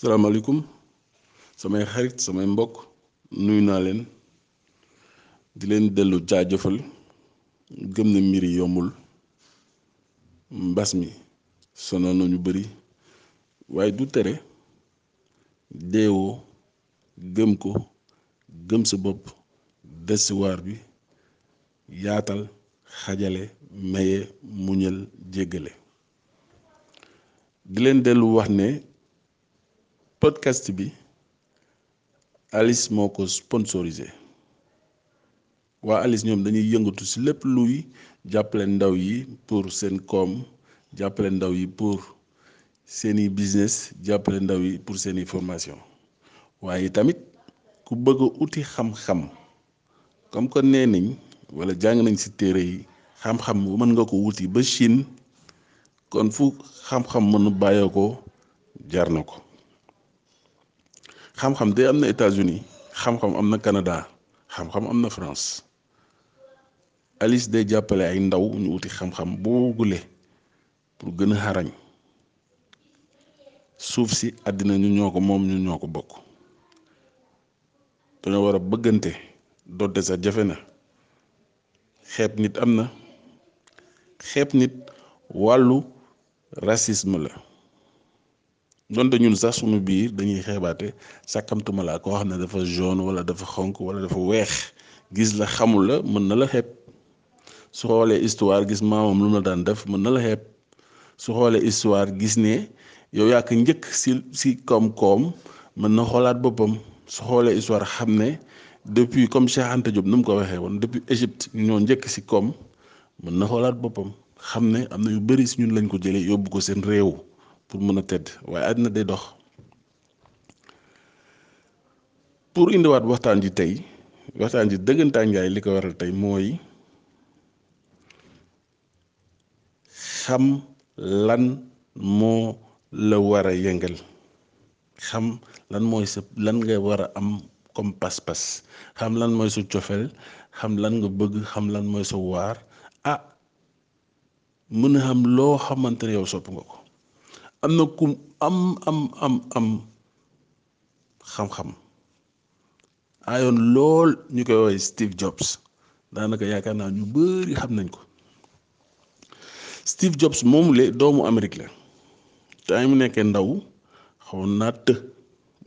salaamaaleykum samay xarit samay mbokk nuyu naa leen di leen dellu jaajëfal gëm na mbir yi yombul mbas mi sonal na ñu bari waaye du tere deewoo gëm ko gëm sa bopp des si waar bi yaatal xajale maye muñal jéggale di leen dellu wax ne podcast bi Alice moo ko sponsorisé waa Alice ñoom dañuy yëngatu si lépp luy jàppale ndaw yi pour seen koom jàppale ndaw yi pour seeni business jàppale ndaw yi pour seeni formation waaye tamit ku bëgg uti xam-xam comme que nee nañ wala jàng nañ si téere yi xam-xam mën nga ko wuti ba Chine kon fu xam-xam mënu bàyyoo ko jar na ko xam-xam de am na États-Unis xam-xam am na Canada xam-xam am na France Alice day jàppale ay ndaw ñu wuti xam-xam boo gule pour gën a xarañ suuf si àddina ñu ñoo ko moom ñu ñoo ko bokk dañoo war a bëggante donte sax jafe na xeeb nit am na xeeb nit wàllu racisme la donte ñun sax sunu biir dañuy xeebaate sàkkamtuma laa ko wax ne dafa jaune wala dafa xonk wala dafa weex gis la xamul la mën na la xeeb su xoolee histoire gis maamam lu mu la daan def mën na la xeeb su xoolee histoire gis ne yow yaa ko njëkk si si koom-koom mën na xoolaat boppam su xoolee histoire xam ne depuis comme Cheikh Anta Diop nu mu ko waxee woon depuis Égypte ñoo njëkk si koom mën na xoolaat boppam xam ne am na yu bëri si ñun lañ ko jëlee yóbbu ko seen réew pour mën a tedd waaye àddina day dox. pour indiwaat waxtaan ji tey waxtaan ji dëggantaan njaay li ko waral tey mooy xam lan moo la war a yëngal xam lan mooy sa lan nga war a am comme pas-pas xam lan mooy sa cofeel xam lan nga bëgg xam lan mooy sa waar ah mën a am loo xamante ne yow sopp nga ko am na ku am am am am xam-xam ayoon lool ñu koy woowee Steve Jobs daanaka yaakaar naa ñu bari xam nañ ko Steve Jobs moomu le doomu Amérique la te ay mu nekkee ndaw xawoon naa të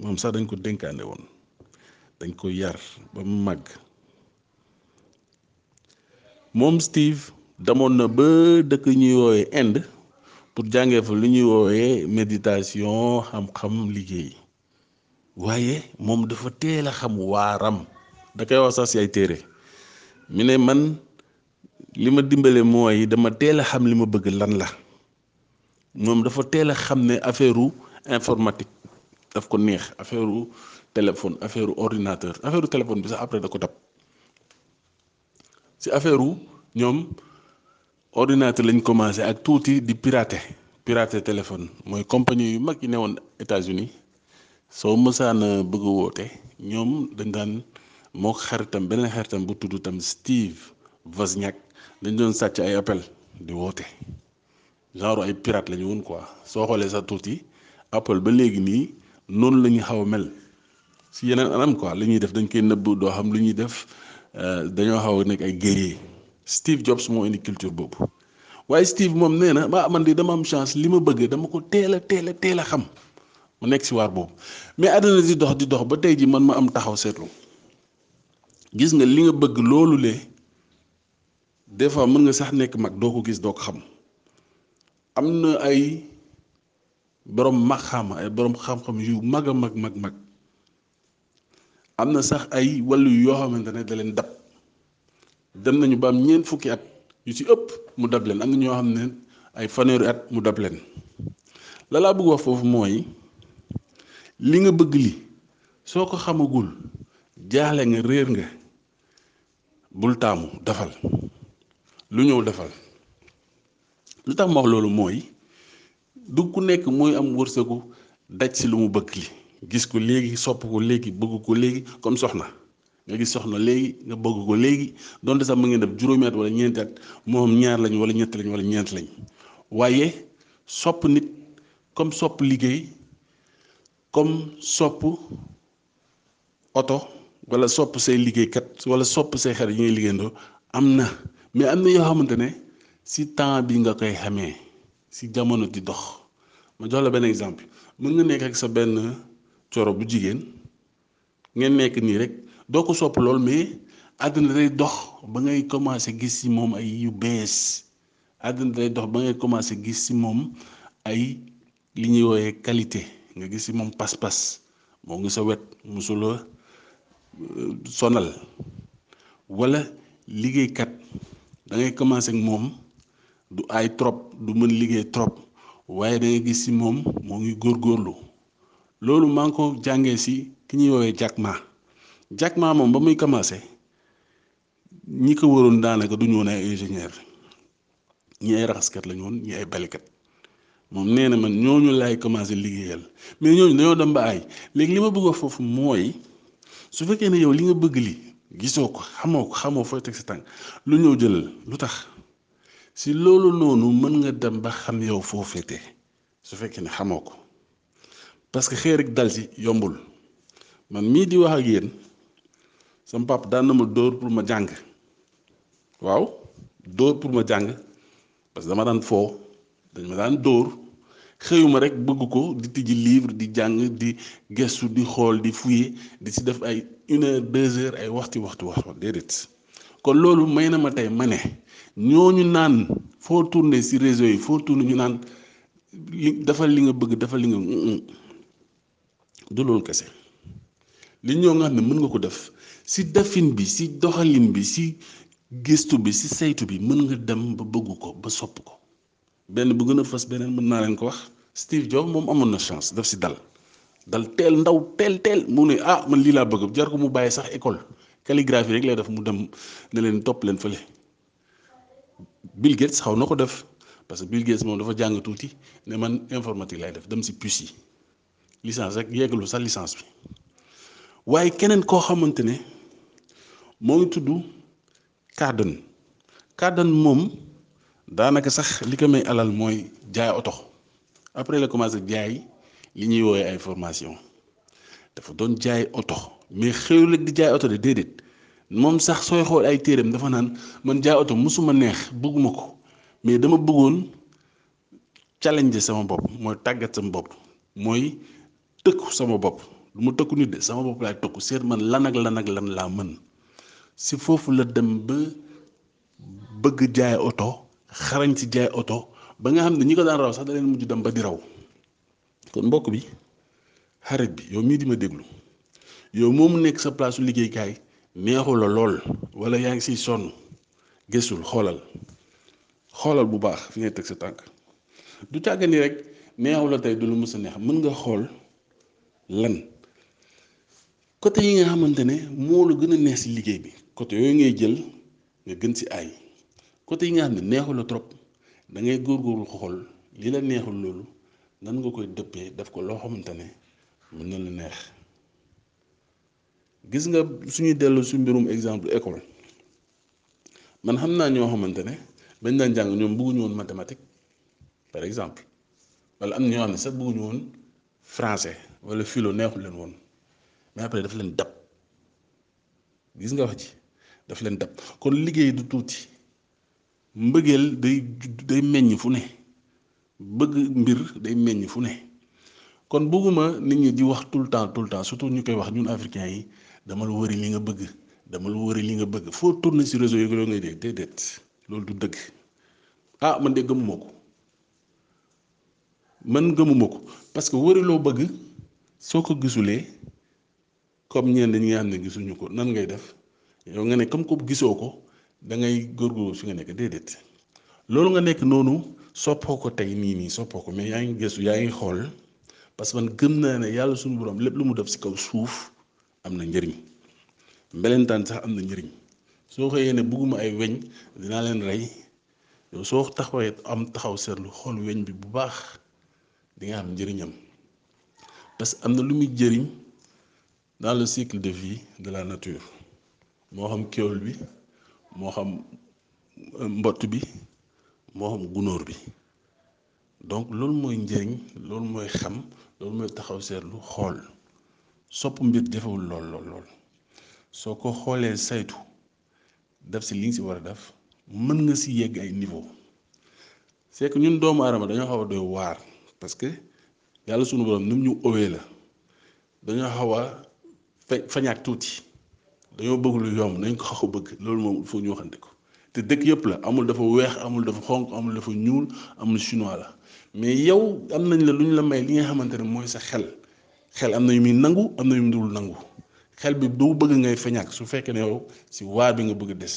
moom sax dañ ko dénkaane woon dañ ko yar ba mu màgg moom Steve demoon na ba dëkk ñuy woowee Inde pour jàngee fa lu ñuy woowee méditation xam-xam liggéey waaye moom dafa teel a xam waaram da koy wax sax si ay téere mi ne man li ma dimbale mooy dama teel a xam li ma bëgg lan la moom dafa teel a xam ne affaire u informatique daf ko neex affaire u téléphone affaire u ordinateur affaire u téléphone bi sax après da ko dab si affaire u ñoom ordinateur lañ commencé ak tuuti di pirater pirater téléphone mooy compagnie yu mag yi ne woon États-Unis soo mësaan a bëgg a woote ñoom dañ daan moo xaritam beneen xaritam bu tudd tam Steve Wozniak dañ doon sàcc ay appel di woote genre ay pirate lañu woon quoi soo xoolee sax tuuti Apple ba léegi nii noonu la ñuy xaw a mel si yeneen anam quoi li ñuy def dañ koy nëbb doo xam lu ñuy def euh, dañoo xaw a nekk ay guerrier Steve Jobs moo indi culture boobu waaye Steve moom nee na ah man de dama am chance li ma bëgg dama ko teel a teel a teel a xam mu nekk si waar boobu mais àddina di dox di dox ba tey ji man ma am taxaw seetlu gis nga li nga bëgg loolu le des fois mën nga sax nekk mag doo ko gis doo ko xam am na ay boroom maxaama ay boroom xam-xam yu mag a mag mag mag am na sax ay wàllu yoo xamante ne da leen dab dem nañu ba am ñeent fukki at yu ci ëpp mu dab leen am na ñoo xam ne ay fanweeri at mu dab leen la laa bëgg wax foofu mooy li nga bëgg li soo ko xamagul jaaxle nga réer nga bul taamu defal lu ñëw defal lu tax ma wax loolu mooy du ku nekk mooy am wërsëgu daj si lu mu bëgg li gis ko léegi sopp ko léegi bëgg ko léegi comme soxna nga gis soxna léegi nga bëgg ko léegi donte sax mu ngeen def juróomi at wala ñeenti at moom ñaar lañ wala ñett lañ wala ñeent lañ waaye sopp nit comme sopp liggéey comme sopp oto wala sopp say liggéeykat wala sopp say xarit yi ngay liggéeyandoo am na mais am na yoo xamante ne si temps bi nga koy xamee si jamono di dox ma jox la benn exemple mën nga nekk ak sa benn coro bu jigéen ngeen nekk nii rek doo ko sopp lool mais àddina day dox ba ngay commencé gis si moom ay yu bees àddina day dox ba ngay commencé gis si moom ay li ñuy wooyee qualité nga gis si moom pas-pas moo ngi sa wet musula euh, sonal wala liggéeykat da ngay commencé ak moom du aay trop du mën liggéey trop waaye da gis si moom moo ngi góor góorlu loolu maa ngi ko jàngee si ki ñuy woowee Jack Ma Jack Ma moom ba muy commencé ñi ko waroon daanaka du ñoon ay ingénieur ñi ay raxaskat la ñoon ñi ay balekat moom nee na man ñooñu laay commencé liggéeyal mais ñooñu dañoo dem ba ay léegi li ma bëgg foofu mooy su fekkee ne yow li nga bëgg li gisoo ko xamoo ko xamoo fooy teg sa tànk lu ñëw jël lu tax si loolu noonu mën nga dem ba xam yow foo féete su fekkee ne xamoo ko parce que xëy rek dal ci yombul man mii di wax ak yéen sama papa daan na ma dóor pour ma jàng waaw dóor pour ma jàng parce que dama daan foo dañ ma daan dóor xëyuma rek bëgg ko di tijji livre di jàng di gestu di xool di fouiller di si def ay une heure deux heures ay waxti waxtu waxtu déedéet kon loolu may na ma tey ma ne ñooñu naan foo tourné si réseau yi foo tourné ñu naan li defal li nga bëgg defal li nga du loolu kese li ñoo nga xam ne mën nga ko def si defin bi si doxalin bi si gëstu bi si saytu bi mën nga dem ba bëgg ko ba sopp ko benn bu gën a fas beneen mën naa leen ko wax Steve Jobs moom amoon na chance daf si dal dal teel ndaw teel teel mu ne ah man lii laa bëgg jar ko mu bàyyi sax école calligraphie rek lay def mu dem ne leen topp leen fële Bill Gates xaw na ko def parce que Bill Gates moom dafa jàng tuuti ne man informatique lay def dem si puce yi licence rek yeggalu sax licence bi waaye keneen koo xamante ne moo ngi tudd Carden Carden moom daanaka sax li ko may alal mooy jaay oto après la commencé jaay li ñuy woowee ay formation dafa doon jaay oto mais xëy rek di jaay oto de déedéet moom sax sooy xool ay téeram dafa naan man jaay oto mosuma neex bëgguma ko mais dama bëggoon challenge sama bopp mooy tàggat sama bopp mooy tëkku sama bopp du ma tëkku nit de sama bopp laay tëkku seet man lan ak lan ak lan laa mën si foofu la dem ba bëgg jaay oto xarañ ci jaay oto ba nga xam ne ñi ko daan raw sax da leen mujj dem ba di raw. kon mbokk bi xarit bi yow mii di ma déglu yow moomu nekk sa place liggéeykaay neexu la lool wala yaa ngi siy sonn gëstul xoolal xoolal bu baax fi ngay teg sa tànk du càgg ni rek neexu la tey du lu mës a neex mën nga xool lan côté yi nga xamante ne moo la gën a neex si liggéey bi côté yooyu ngay jël nga gën si aay côté yi nga xam ne neexu la trop da ngay góorgóorlu xool li la neexul loolu nan nga koy dëppee def ko loo xamante ne mën na la neex gis nga suñuy dellu su mbirum exemple école man xam naa ñoo xamante ne bañ daan jàng ñoom bëgguñu woon mathématique par exemple wala am na ñoo xam ne sax bëgguñu woon français wala philo neexul leen woon mais après daf leen dab gis nga wax ci daf leen dab kon liggéey du tuuti mbëggeel day day meññ fu ne bëgg mbir day meññ fu ne kon bëgguma nit ñi di wax tout le temps tout le temps surtout ñu koy wax ñun africains yi dama lu wëri li nga bëgg dama lu wëri li nga bëgg foo tourner ci réseau yi loolu ngay dégg déedéet loolu du dëgg ah man de gëmuma ko man gëmuma ko parce que wëri loo bëgg soo ko gisulee comme ñenn ñi nga xam ne gisuñu ko nan ngay def yow nga ne comme ko gisoo ko da ngay góorgóorlu fi nga nekk déedéet loolu nga nekk noonu soppoo ko tey nii nii soppoo ko mais yaa ngi gëstu yaa ngi xool parce que man gëm naa ne yàlla suñu borom lépp lu mu def si kaw suuf am na njëriñ mbelentaan sax am na njëriñ soo xëyee ne bugguma ay weñ dinaa leen rey yow soo taxawee am taxaw seetlu xool weñ bi bu baax di nga xam njëriñam parce que am na lu muy jëriñ dans le cycle de vie de la nature moo xam kéwél bi moo xam euh, mbott bi moo xam gunóor bi donc loolu mooy njëriñ loolu mooy xam loolu mooy taxaw seetlu xool sopp mbir jafewul lool lool lool soo ko xoolee saytu def si li nga si war a def mën nga si yegg ay niveau c'est que ñun doomu aadama dañoo xaw a doy waar parce que yàlla sunu borom ni mu ñu owee la dañoo xaw a fa fañaat tuuti dañoo bëgg lu yomb nañ ko xaw bëgg loolu moom il faut ñu waxante ko te dëkk yëpp la amul dafa weex amul dafa xonq amul dafa ñuul amul chinois la mais yow am nañ la lu ñu la may li nga xamante ne mooy sa xel xel am na yu muy nangu am na yu mu dul nangu xel bi du bëgg ngay feñaak su fekkee ne yow si waa bi nga bëgg des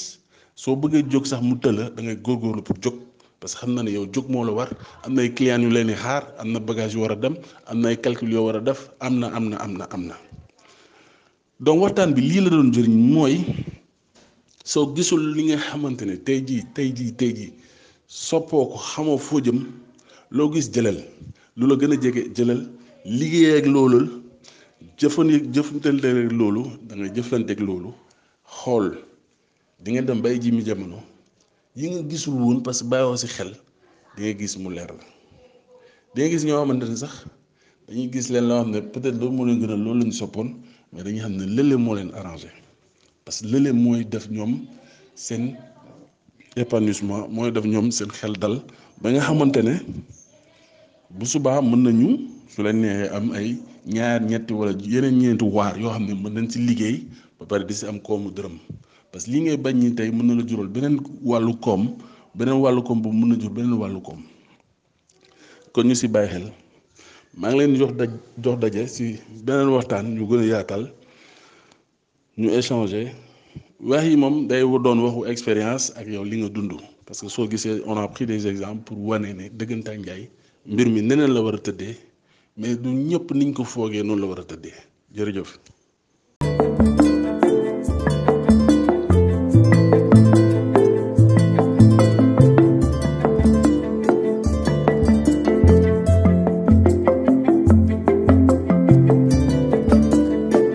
soo bëggee jóg sax mu tëla da ngay góorgóorlu pour jóg parce que xam na ne yow jóg moo la war am na ay clients yu leen di xaar am na bagage yu war a dem am na ay calcul yoo war a def am na am na am na am na donc waxtaan bi lii la doon jëriñ mooy soo gisul li nga xamante ne tey jii tey jii tey jii soppoo ko xamoo foo jëm loo gis jëlal lu la gën a jege jëlal liggéey ak loolu jëfandi jëfanteel loolu da ngay jëflanteeg loolu xool di nga dem bay jimi jamono yi nga gisul woon parce que bàyyoo si xel di nga gis mu leer la di nga gis ñoo xamante ne sax dañuy gis leen loo xam ne peut-être loolu moo leen gën a loolu lañu soppoon mais dañuy xam ne lële moo leen arrangé parce que lële mooy def ñoom seen épanouissement mooy def ñoom seen xel dal ba nga xamante ne bu subaa mën nañu su leen neexee am ay ñaar ñetti wala yeneen ñeenti waar yoo xam ne mën nañ si liggéey ba pare di si am koomu dërëm parce que lii ngay bañ ñi tey mën na la jural beneen wàllu koom beneen wàllu koom bu mën na jur beneen wàllu koom kon ñu si bàyyi xel maa ngi leen jox daj jox daje si beneen waxtaan ñu gën a yaatal ñu échanger wax yi moom day doon waxu expérience ak yow li nga dund parce que soo gisee on a pris des exemples pour wane ne dëggantaan njaay mbir mi neneen la war a tëddee mais du ñëpp niñ ko foogee noonu la war a tëddee jërëjëf.